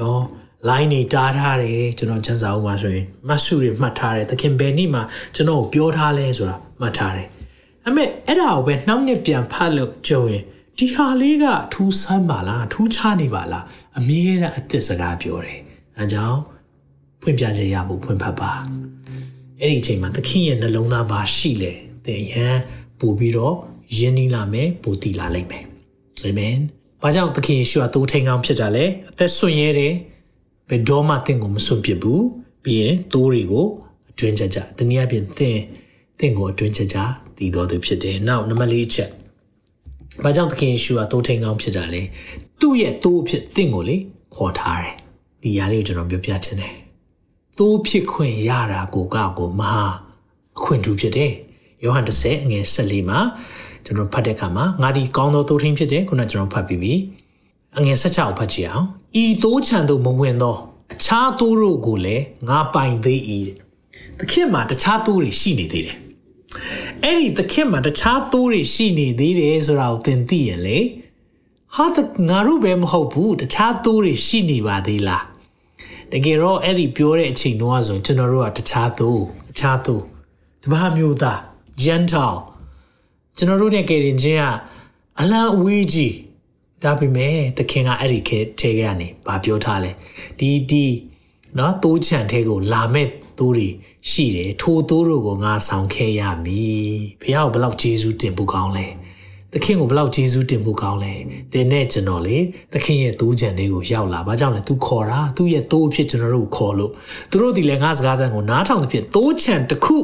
နော်။ line တွေတားထားတယ်ကျွန်တော်ချမ်းစာအုပ်မှာဆိုရင်မတ်စုတွေမှတ်ထားတယ်သခင်ဘယ်နေ့မှကျွန်တော်ကိုပြောထားလဲဆိုတာမှတ်ထားတယ်။အမေအဲ့ဒါကိုပဲနှောက်နှစ်ပြန်ဖတ်လို့ကြုံရင်ဒီဟာလေးကထူးဆန်းပါလားထူးခြားနေပါလားအမြဲတမ်းအသစ်စကားပြောတယ်။အဲကြောင့် ဖွင့်ပြချက်ရဖို့ဖွင့်ဖတ်ပါအဲ့ဒီအချိန်မှာသခင်ရဲ့နှလုံးသားပါရှိလေသင်ရန်ပို့ပြီးတော့ယဉ်နီးလာမယ်ပို့တည်လာလိမ့်မယ်အာမင်။ဘာကြောင့်သခင်ယေရှုကသိုးထိန်ကောင်းဖြစ်တာလဲအသက်ဆွင့်ရဲတယ်ဘယ်တော့မှသင်ကိုမဆွန့်ပစ်ဘူးပြီးရင်သိုးတွေကိုအတွင်းကြကြတနည်းအားဖြင့်သင်သင်ကိုအတွင်းကြကြတည်တော်သူဖြစ်တယ်။နောက်နံပါတ်၄ချက်ဘာကြောင့်သခင်ယေရှုကသိုးထိန်ကောင်းဖြစ်တာလဲသူ့ရဲ့သိုးဖြစ်သင်ကိုလေခေါ်ထားတယ်။ဒီຢာလေးကိုကျွန်တော်ပြောပြချင်တယ်။ သိုးဖြစ်ခွင့်ရတာကိုကကိုမဟာအခွင့်ထူးဖြစ်တယ်။ယောဟန်10အငယ်14မှာကျွန်တော်ဖတ်တဲ့အခါမှာငါဒီကောင်းသောသိုးထင်းဖြစ်တယ်ခုနကကျွန်တော်ဖတ်ပြီးပြီ။အငယ်16ကိုဖတ်ကြည့်အောင်။ဤသိုးချံသို့မဝင်သောအခြားသိုးတို့ကိုလည်းငါပိုင်သေး၏တဲ့။သခင်မှာတခြားသိုးတွေရှိနေသေးတယ်။အဲ့ဒီသခင်မှာတခြားသိုးတွေရှိနေသေးတယ်ဆိုတာကိုသင်သိရင်လေဟာငါတို့ပဲမဟုတ်ဘူးတခြားသိုးတွေရှိနေပါသေးလား။ တကယ်တော့အဲ့ဒီပြောတဲ့အချိန်တော့ဆိုရင်ကျွန်တော်တို့ကတခြားသူတခြားသူတပါးမျိုးသား gentle ကျွန်တော်တို့နဲ့ကယ်တင်ခြင်းကအလံအဝေးကြီးဒါပေမဲ့သခင်ကအဲ့ဒီခဲထဲကနေဗာပြောထားလဲဒီဒီနော်တိုးချန်ထဲကိုလာမဲ့တိုးတွေရှိတယ်ထိုတိုးတို့ကိုငါဆောင်ခဲ့ရမည်ဘုရားကိုဘလောက်ကျေးဇူးတင်ဖို့ကောင်းလဲ သခင်ကိုဘလောက်ကျေးဇူးတင်ဖို့ကောင်းလဲသင်နဲ့ကျွန်တော်လေသခင်ရဲ့တိုးချန်လေးကိုရောက်လာဘာကြောင့်လဲ तू ခေါ်တာသူ့ရဲ့တိုးအဖြစ်ကျွန်တော်တို့ကိုခေါ်လို့သူတို့ဒီလေငါစကားတန်ကိုနားထောင်တဲ့ဖြစ်တိုးချန်တစ်ခု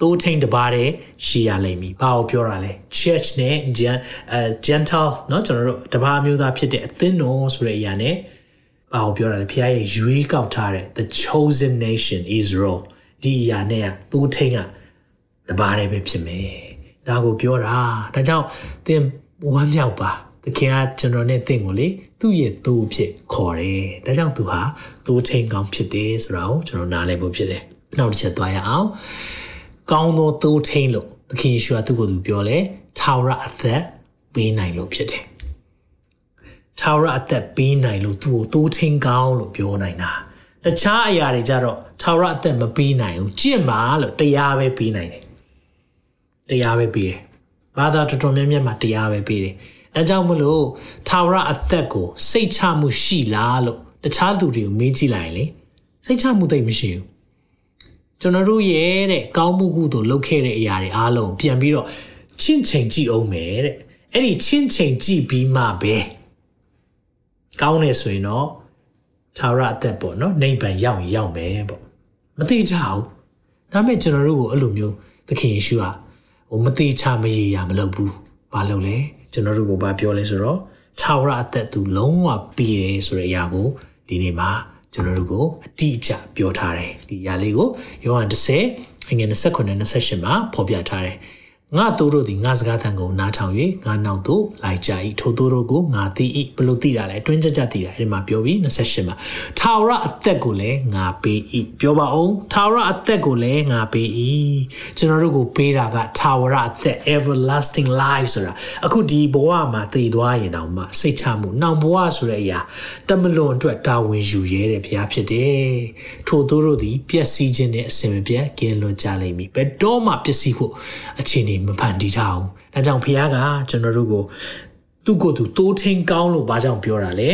သိုးထိန်တပါးတဲ့ရှိရလိမ့်မည်။ဘာကိုပြောတာလဲ church နဲ့ gen အဲ gentle เนาะကျွန်တော်တို့တပါးမျိုးသားဖြစ်တဲ့အသင်းတော်ဆိုတဲ့အရာနဲ့ဘာကိုပြောတာလဲဖခင်ရဲ့ရွေးကောက်ထားတဲ့ the chosen nation Israel ဒီအရာနဲ့သိုးထိန်ကတပါးတဲ့ပဲဖြစ်မယ်။ ဒါကိုပြောတာဒါကြောင့်သင်ဝမ်းမြောက်ပါသခင်ကကျွန်တော်နဲ့သင်ကိုလေသူ့ရဲ့သူ့ဖြစ်ခေါ်တယ်။ဒါကြောင့်သူဟာသိုးထိန်ကောင်းဖြစ်တယ်ဆိုတာကိုကျွန်တော်နားလည်ဖို့ဖြစ်တယ်။နောက်တစ်ချက်သွားရအောင်။ကောင်းသောသိုးထိန်လို့သခင်ယေရှုကသူ့ကိုယ်သူပြောလဲထာဝရအသက်ပေးနိုင်လို့ဖြစ်တယ်။ထာဝရအသက်ပေးနိုင်လို့သူ့ကိုသိုးထိန်ကောင်းလို့ပြောနိုင်တာ။တခြားအရာတွေကြတော့ထာဝရအသက်မပေးနိုင်ဘူး။ကြင့်ပါလို့တရားပဲပေးနိုင်တယ်။ တရားပဲပေးတယ်။ဘာသာတော်တော်များများမှာတရားပဲပေးတယ်။အဲကြောင့်မလို့ထာဝရအသက်ကိုစိတ်ချမှုရှိလားလို့တခြားလူတွေကိုမေးကြည့်လိုက်ရင်လေစိတ်ချမှုသိမရှိဘူးကျွန်တော်တို့ရဲ့တဲ့ကောင်းမှုကုသိုလ်လုပ်ခဲ့တဲ့အရာတွေအားလုံးပြန်ပြီးတော့ချင့်ချိန်ကြည့်အောင်မယ်တဲ့အဲ့ဒီချင့်ချိန်ကြည့်ပြီးမှပဲကောင်းနေဆိုရင်တော့သာရအသက်ပေါ့နော်နိဗ္ဗာန်ရောက်ရင်ရောက်မယ်ပေါ့မသိကြဘူးဒါပေမဲ့ကျွန်တော်တို့ကိုအဲ့လိုမျိုးသခင်ယေရှုက ဟိုမသိချမရေရမလုပ်ဘူးဘာလုပ်လဲကျွန်တော်တို့ကိုဘာပြောလဲဆိုတော့သာရအသက်သူလုံးဝပြီးတယ်ဆိုတဲ့အရာကိုဒီနေ့မှာကျွန်တော်တို့ကိုအတိအကျပြောထားတယ်ဒီຢာလေးကိုယောဟန်10အငယ်29 28မှာဖော်ပြထားတယ် ငါတို့တို့သည်ငါစကားသံကိုနားထောင်၍ငါနောက်သို့လိုက်ကြ၏ထိုတို့တို့ကိုငါသိ၏ဘလို့သိတာလဲအတွင်းကြကြသိတာအဲ့ဒီမှာပြောပြီး28မှာထာဝရအသက်ကိုလည်းငါပေး၏ပြောပါအောင်ထာဝရအသက်ကိုလည်းငါပေး၏ကျွန်တော်တို့ကိုပေးတာကထာဝရအသက် everlasting life ဆိုတာအခုဒီဘဝမှာတည်သွားရင်တော့မှစိတ်ချမှုနောင်ဘဝဆိုတဲ့အရာတမလွန်အတွက်တာဝန်ယူရဲတဲ့ဘုရားဖြစ်တယ်ထိုတို့တို့သည်ပျက်စီးခြင်းနဲ့အစင်မပြတ်ကင်းလွတ်ကြလိမ့်မည်ဘယ်တော့မှပျက်စီးဖို့အခြေအနေမဖန်တီးထားအောင်ဒါကြောင့်ဖခင်ကကျွန်တော်တို့ကိုသူ့ကိုယ်သူတိုးထင်းကောင်းလို့ဘာကြောင့်ပြောတာလဲ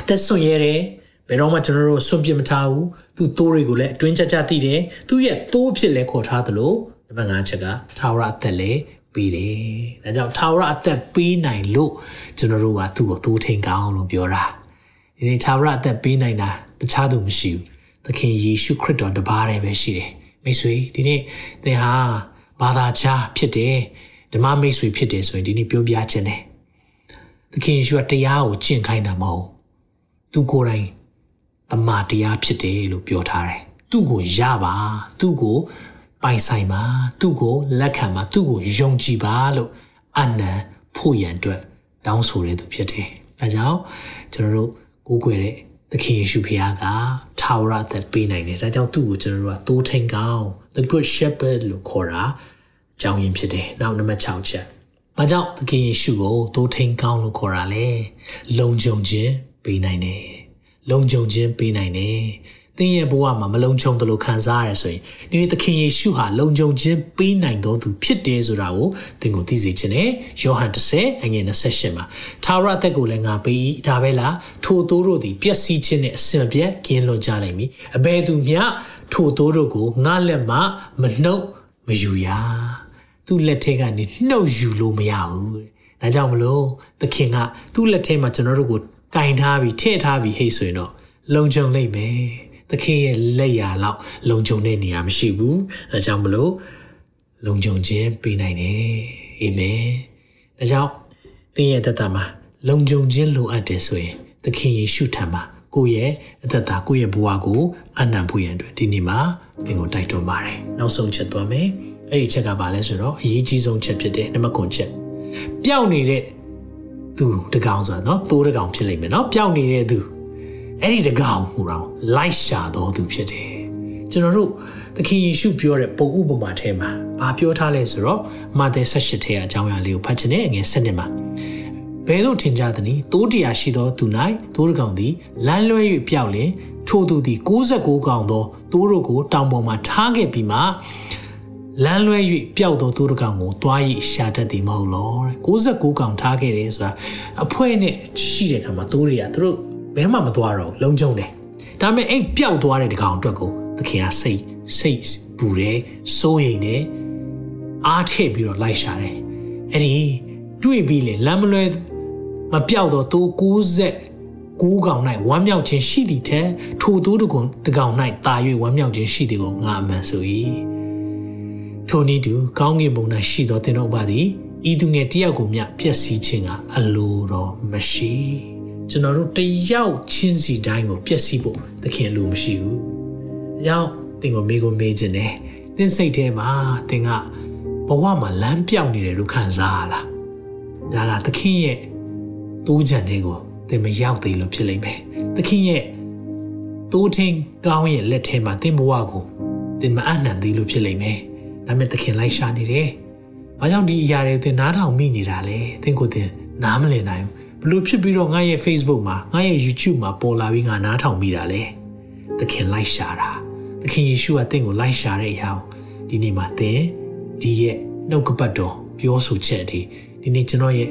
အသက်ဆွရဲတယ်ဘယ်တော့မှကျွန်တော်တို့ဆွန့်ပစ်မထားဘူးသူတိုးတွေကိုလည်းအတွင်းကြကြသိတယ်သူရဲ့တိုးဖြစ်လဲခေါ်ထားသလိုနံပါတ်5ချက်ကထာဝရအသက်လည်းပေးတယ်ဒါကြောင့်ထာဝရအသက်ပေးနိုင်လို့ကျွန်တော်တို့ကသူ့ကိုတိုးထင်းကောင်းလို့ပြောတာဒီနေ့ထာဝရအသက်ပေးနိုင်တာတခြားသူမရှိဘူးသခင်ယေရှုခရစ်တော်တပါးတည်းပဲရှိတယ်မိတ်ဆွေဒီနေ့သင်ဟာ ဘာသာခြားဖြစ်တယ်ဓမ္မမိတ်ဆွေဖြစ်တယ်ဆိုရင်ဒီနေ့ပြောပြခြင်းတယ်သခင်ယေရှုကတရားကိုကျင့်ခိုင်းတာမဟုတ်သူကိုယ်တိုင်တမန်တရားဖြစ်တယ်လို့ပြောထားတယ်သူ့ကိုရပါသူ့ကိုပိုင်ဆိုင်ပါသူ့ကိုလက်ခံပါသူ့ကိုယုံကြည်ပါလို့အနံဖို့ရန်အတွက်တောင်းဆိုရသူဖြစ်တယ်အဲကြောင့်ကျွန်တော်တို့ကိုးကွယ်တဲ့သခင်ယေရှုဖခင်ကထာဝရအသက်ပေးနိုင်တယ်ဒါကြောင့်သူ့ကိုကျွန်တော်တို့ကတိုးထိန်ကောင်း the good shepherd လို့ခေါ်တာအ ကြောင်းရင်းဖြစ်တယ်နောက်နံပါတ်6ချက်ဘာကြောင့်သခင်ယေရှုကိုတိုးထိန်ကောင်းလို့ခေါ်တာလဲလုံခြုံခြင်းပေးနိုင်တယ်လုံခြုံခြင်းပေးနိုင်တယ်သင်ရဲ့ဘဝမှာမလုံခြုံတယ်လို့ခံစားရရဆိုရင်ဒီနေ့သခင်ယေရှုဟာလုံခြုံခြင်းပေးနိုင်တော်သူဖြစ်တယ်ဆိုတာကိုသင်ကိုသိစေခြင်းနဲ့ယောဟန်10အငယ်28မှာသာရအသက်ကိုလည်းငါပေး၏ဒါပဲလားထိုသိုးတို့သည်ပျက်စီးခြင်းနဲ့အစင်ပြက်ကင်းလွန်ကြလိမ့်မည်အဘယ်သူမျှထိုသိုးတို့ကိုငါလက်မှမနှုတ်မယူရ သူ့လက်ထဲကနေနှုတ်ယူလို့မရဘူးဒါကြောင့်မလို့သခင်ကသူ့လက်ထဲမှာကျွန်တော်တို့ကိုကင်ထားပြီးထည့်ထားပြီးဟိတ်ဆိုရင်တော့လုံခြုံလိမ့်မယ်သခင်ရဲ့လက်ရာလောက်လုံခြုံတဲ့နေရာမရှိဘူးဒါကြောင့်မလို့လုံခြုံခြင်းပေးနိုင်တယ်အာမင်ဒါကြောင့်သင်ရဲ့တသက်မှာလုံခြုံခြင်းလိုအပ်တယ်ဆိုရင်သခင်ယေရှုထံမှာကိုယ့်ရဲ့အသက်တာကိုယ့်ရဲ့ဘဝကိုအနံ့ဖို့ရန်အတွက်ဒီနေ့မှာသင်ကိုတိုက်တွန်းပါတယ်နောက်ဆုံးချက်သွားမယ် အဲ့ဒီချက်ကဘာလဲဆိုတော့အရေးကြီးဆုံးချက်ဖြစ်တယ်နံပါတ်9ချက်ပျောက်နေတဲ့သူတကောင်ဆိုတာเนาะသိုးတကောင်ဖြစ်လိမ့်မယ်เนาะပျောက်နေတဲ့သူအဲ့ဒီတကောင်ဟူတော့လိုက်ရှာတော်သူဖြစ်တယ်ကျွန်တော်တို့သခင်ယေရှုပြောတဲ့ပုံဥပမာထဲမှာဘာပြောထားလဲဆိုတော့မာသဲ18ထဲအကြောင်းအရာလေးကိုဖတ်ချင်တဲ့ငွေ7မှာဘယ်သို့ထင်ကြသနည်းတိုးတရာရှိသောသူ၌တိုးတကောင်သည်လမ်းလွဲ၍ပြောက်လင်ထိုသူသည်69ကောင်သောတိုးတို့ကိုတောင်ပေါ်မှာထားခဲ့ပြီးမှ လမ်းလွဲ၍ပျောက်သောသူတကောင်ကိုသွား၍ရှာတတ်သည်မဟုတ်လောတဲ့69ကောင်ထားခဲ့တယ်ဆိုတာအဖွဲနဲ့ရှိတဲ့ခါမှာသူတွေကသူတို့ဘယ်မှမသွားတော့လုံခြုံတယ်ဒါပေမဲ့အဲ့ပျောက်သွားတဲ့တကောင်အတွက်ကိုသခင်ကစိတ်စိတ်ပူတယ်စိုးရိမ်တယ်အားထည့်ပြီးတော့လိုက်ရှာတယ်အဲ့ဒီတွေ့ပြီးလေလမ်းမလွဲမပြောက်တော့သူ90ကိုးကောင်၌ဝမ်းမြောက်ခြင်းရှိသည်တဲ့ထိုသူတကွန်တကောင်၌တာ၍ဝမ်းမြောက်ခြင်းရှိသည်ကိုငါအမှန်ဆို၏ ထိုနည်းတူကောင်းကင်ဘုံ၌ရှိသောသင်တို့ပါသည်ဤသူငယ်တယောက်ကိုမျှပျက်စီးခြင်းကအလိုတော်မရှိကျွန်တော်တို့တယောက်ချင်းစီတိုင်းကိုပျက်စီးဖို့သခင်လိုမရှိဘူးအကြောင်းသင်ကိုမေးကိုမေးခြင်းနဲ့သင်စိတ်ထဲမှာသင်ကဘဝမှာလမ်းပြောင်းနေတယ်လို့ခံစားရလားဒါကသခင်ရဲ့တိုးချန်တွေကိုသင်မရောက်သေးလို့ဖြစ်လိမ့်မယ်သခင်ရဲ့တိုးထင်းကောင်းရဲ့လက်ထဲမှာသင်ဘဝကိုသင်မအနှံသေးလို့ဖြစ်လိမ့်မယ် ဒါပေမဲ့သခင်လိုက်ရှာနေတယ်ဘာကြောင့်ဒီအရာတွေသင်နားထောင်မိနေတာလဲသင်ကိုသင်နားမလည်နိုင်ဘူးဘလို့ဖြစ်ပြီးတော့ငါရဲ့ Facebook မှာငါရဲ့ YouTube မှာပေါ်လာပြီးငါနားထောင်မိတာလဲသခင်လိုက်ရှာတာသခင်ယေရှုကသင်ကိုလိုက်ရှာတဲ့အရာဒီနေ့မှာသင်ဒီရဲ့နှုတ်ကပတ်တော်ပြောဆိုချက်တွေဒီနေ့ကျွန်တော်ရဲ့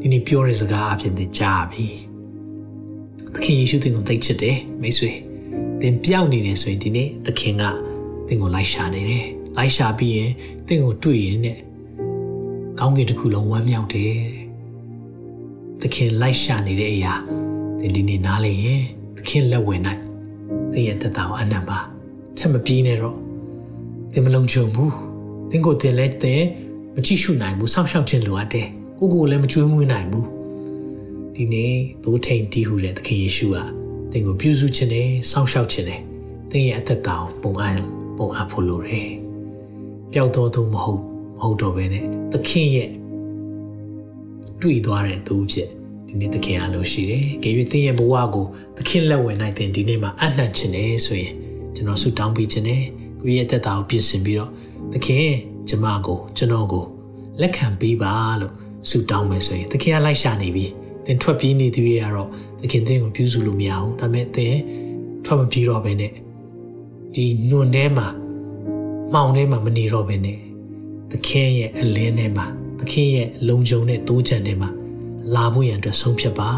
ဒီနေ့ပြောတဲ့စကားအပြင်သင်ကြားပြီသခင်ယေရှုသင်ကိုသိချစ်တယ်မိတ်ဆွေသင်ပြောက်နေတယ်ဆိုရင်ဒီနေ့သခင်ကသင်ကိုလိုက်ရှာနေတယ် လိုက်ရှာပြီးရင်သင်ကိုတွေ့ရင်နဲ့ကောင်းကင်တစ်ခုလုံးဝမ်းမြောက်တယ်သခင်လိုက်ရှာနေတဲ့အရာသင်ဒီနေ့နားလေရင်သခင်လက်ဝင်နိုင်သင်ရဲ့သက်တာကိုအနံ့ပါထက်မပြေးနဲ့တော့သင်မလုံးချုံဘူးသင်ကိုသင်လဲသင်မကြည့်ရှုနိုင်ဘူးစောင့်ရှောက်ခြင်းလိုအပ်တယ်ကိုကိုလည်းမကြွေးမွေးနိုင်ဘူးဒီနေ့သိုးထိန်တီးဟူတဲ့သခင်ယေရှုဟာသင်ကိုပြုစုခြင်းနဲ့စောင့်ရှောက်ခြင်းနဲ့သင်ရဲ့အသက်တာကိုပုံအပ်ပုံအပ်ဖို့လိုတယ် ပျောက်တော်သူမဟုတ်မဟုတ်တော့ဘဲနဲ့သခင်ရဲ့တွေ့သွားတဲ့သူဖြစ်ဒီနေ့သခင်အားလို့ရှိတယ်။ကြွေသင်ရဲ့ဘဝကိုသခင်လက်ဝင်နိုင်တဲ့ဒီနေ့မှာအနှံ့ခြင်းနဲ့ဆိုရင်ကျွန်တော်ဆုတောင်းပေးခြင်းနဲ့ကိုယ့်ရဲ့အသက်တာကိုပြင်ဆင်ပြီးတော့သခင်ကျမကိုကျွန်တော်ကိုလက်ခံပေးပါလို့ဆုတောင်းမယ်ဆိုရင်သခင်ကလိုက်ရှာနေပြီသင်ထွက်ပြေးနေသူရဲ့ကတော့သခင်သင်ကိုပြုစုလို့မရဘူးဒါပေမဲ့သင်ထွက်မပြေးတော့ဘဲနဲ့ဒီနွန်ထဲမှာ မှောင်ထဲမှာမနေတော့ဘဲနဲ့သခင်ရဲ့အလင်းထဲမှာသခင်ရဲ့လုံခြုံတဲ့တိုးချန်ထဲမှာလာဖို့ရန်အတွက်ဆုံးဖြတ်ပါ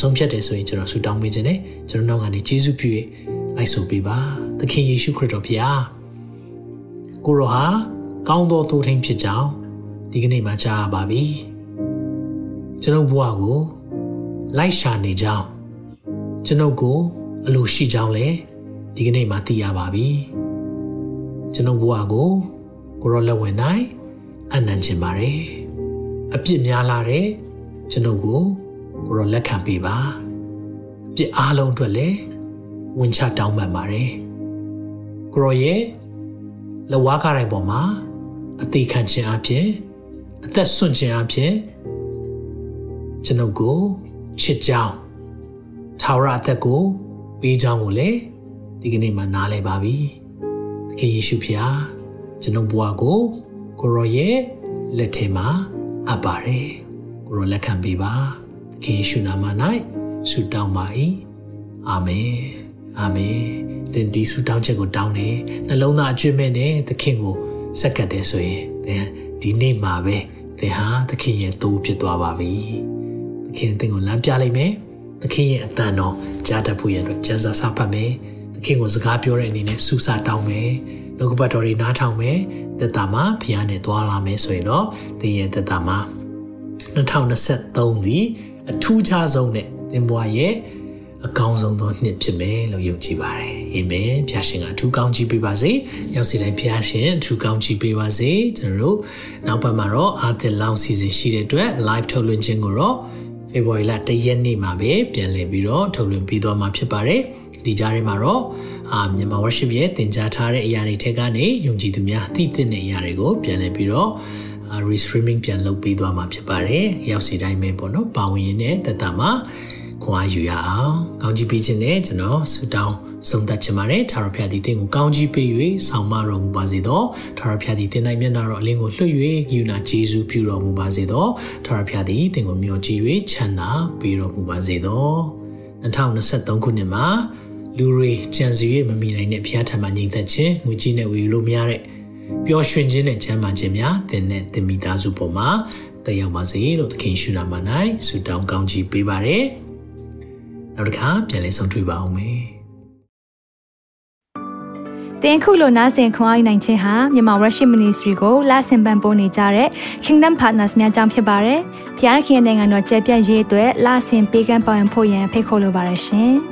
ဆုံးဖြတ်တယ်ဆိုရင်ကျွန်တော်ဆုတောင်းပေးခြင်းနဲ့ကျွန်တော်နောက်ကနေယေရှုပြု၍လိုက်ဆိုပေးပါသခင်ယေရှုခရစ်တော်ဖျားကိုရောဟာကောင်းသောသိုးထင်းဖြစ်ကြောင်းဒီကနေ့မှကြားရပါပြီကျွန်ုပ်ဘဝကိုလိုက်ရှာနေကြောင်းကျွန်ုပ်ကိုအလိုရှိကြောင်းလည်းဒီကနေ့မှသိရပါပြီ ကျွန်ုပ်ဘဝကိုကိုရောလက်ဝင်နိုင်အနံ့ချင်ပါတယ်အပြစ်များလာတဲ့ကျွန်ုပ်ကိုကိုရောလက်ခံပေးပါအပြစ်အားလုံးအတွက်လည်းဝင်ချတောင်းပန်ပါတယ်ကိုရောရဲ့လဝါကားတိုင်းပေါ်မှာအသေးခံခြင်းအပြင်အသက်ဆွန့်ခြင်းအပြင်ကျွန်ုပ်ကိုချစ်ကြောင်းထာဝရအသက်ကိုပေးကြောင်းကိုလည်းဒီကနေ့မှနားလည်ပါပြီ။ သခင်ယေရှုဖျားကျွန်ုပ်ဘဝကိုကိုရောရဲ့လက်ထဲမှာအပ်ပါတယ်။ကိုရောလက်ခံပေးပါ။သခင်ယေရှုနာမ၌ဆုတောင်းပါ၏။အာမင်။အာမင်။သင်ဒီဆုတောင်းချက်ကိုတောင်းတယ်။နှလုံးသားအကျွင့်မဲ့နဲ့သခင်ကိုစက္ကတ်တယ်ဆိုရင်သင်ဒီနေ့မှာပဲသင်ဟာသခင်ရဲ့တိုးဖြစ်သွားပါပြီ။သခင်သင်ကိုလမ်းပြလိုက်မယ်။သခင်ရဲ့အတန်တော်ကြားတတ်ဖို့ရတော့ကျမ်းစာစာဖတ်မယ်။သ ခင်ကိုစကားပြောတဲ့အနေနဲ့စူးစတောင်းမယ်။နှုတ်ကပတ်တော်တွေနားထောင်မယ်။သက်တာမှာဘုရားနဲ့သွားလာမယ်ဆိုရင်တော့သင်ရဲ့သက်တာမှာ2023ဒီအထူးခြားဆုံးနဲ့သင်ဘွားရဲ့အကောင်းဆုံးသောနှစ်ဖြစ်မယ်လို့ယုံကြည်ပါတယ်။အာမင်။ဖခင်ကအထူးကောင်းချီးပေးပါစေ။ရောက်စီတိုင်းဖခင်အထူးကောင်းချီးပေးပါစေ။ကျွန်တော်တို့နောက်ပတ်မှာတော့အာသစ်လောင်းစီစဉ်ရှိတဲ့အတွက် live ထုတ်လွှင့်ခြင်းကိုတော့ February လ1ရက်နေ့မှာပဲပြန်လည်ပြီးတော့ထုတ်လွှင့်ပေးသွားမှာဖြစ်ပါတယ်။ ဒီကြားထဲမှာတော့အာမြန်မာ worship ရဲ့သင်ကြားထားတဲ့အရာတွေထက်ကနေယုံကြည်သူများသိသင့်တဲ့အရာတွေကိုပြန်လည်ပြီးတော့ restreaming ပြန်လုပ်ပေးသွားမှာဖြစ်ပါတယ်။ရောက်စီတိုင်းပဲပေါ့နော်။ပါဝင်ရင်းနဲ့တက်တာမှာခွန်အားယူရအောင်ကောင်းကြီးပေးခြင်းနဲ့ကျွန်တော်ဆုတောင်းဆုံးသက်ချင်ပါတယ်ထာဝရဘုရားသည်သင်ကိုကောင်းကြီးပေး၍ဆောင်မတော်မူပါစေသောထာဝရဘုရားသည်သင်၌မျက်နာတော်အလင်းကိုလွှတ်၍ဂိယူနာဂျေဇုပြုတော်မူပါစေသောထာဝရဘုရားသည်သင်ကိုမျှော်ကြည့်၍ချမ်းသာပေးတော်မူပါစေသော2023ခုနှစ်မှာ လူတွေကြံစီ၍မမိနိုင်တဲ့ဘုရားထံမှညီသက်ခြင်းငွေကြီးနဲ့ဝေလို့မရတဲ့ပျော်ရွှင်ခြင်းနဲ့ချမ်းသာခြင်းများသင်နဲ့သင်မိသားစုပေါ်မှာတက်ရောက်ပါစေလို့သခင်ရှုနာမ၌ဆုတောင်းကောင်းချီးပေးပါရယ်နောက်တစ်ခါပြန်လည်ဆုံတွေ့ပါအောင်မယ်တင်ခုလိုနာဆင်ခွန်အားနိုင်ခြင်းဟာမြန်မာ Worship Ministry ကိုလာဆင်ပန်ပိုးနေကြတဲ့ Kingdom Partners များအကြောင်းဖြစ်ပါတယ်။ဖျားခင်နိုင်ငံတော်ကျယ်ပြန့်ရေးအတွက်လာဆင်ပေးကမ်းပောင်းဖို့ရန်ဖိတ်ခေါ်လိုပါတယ်ရှင်။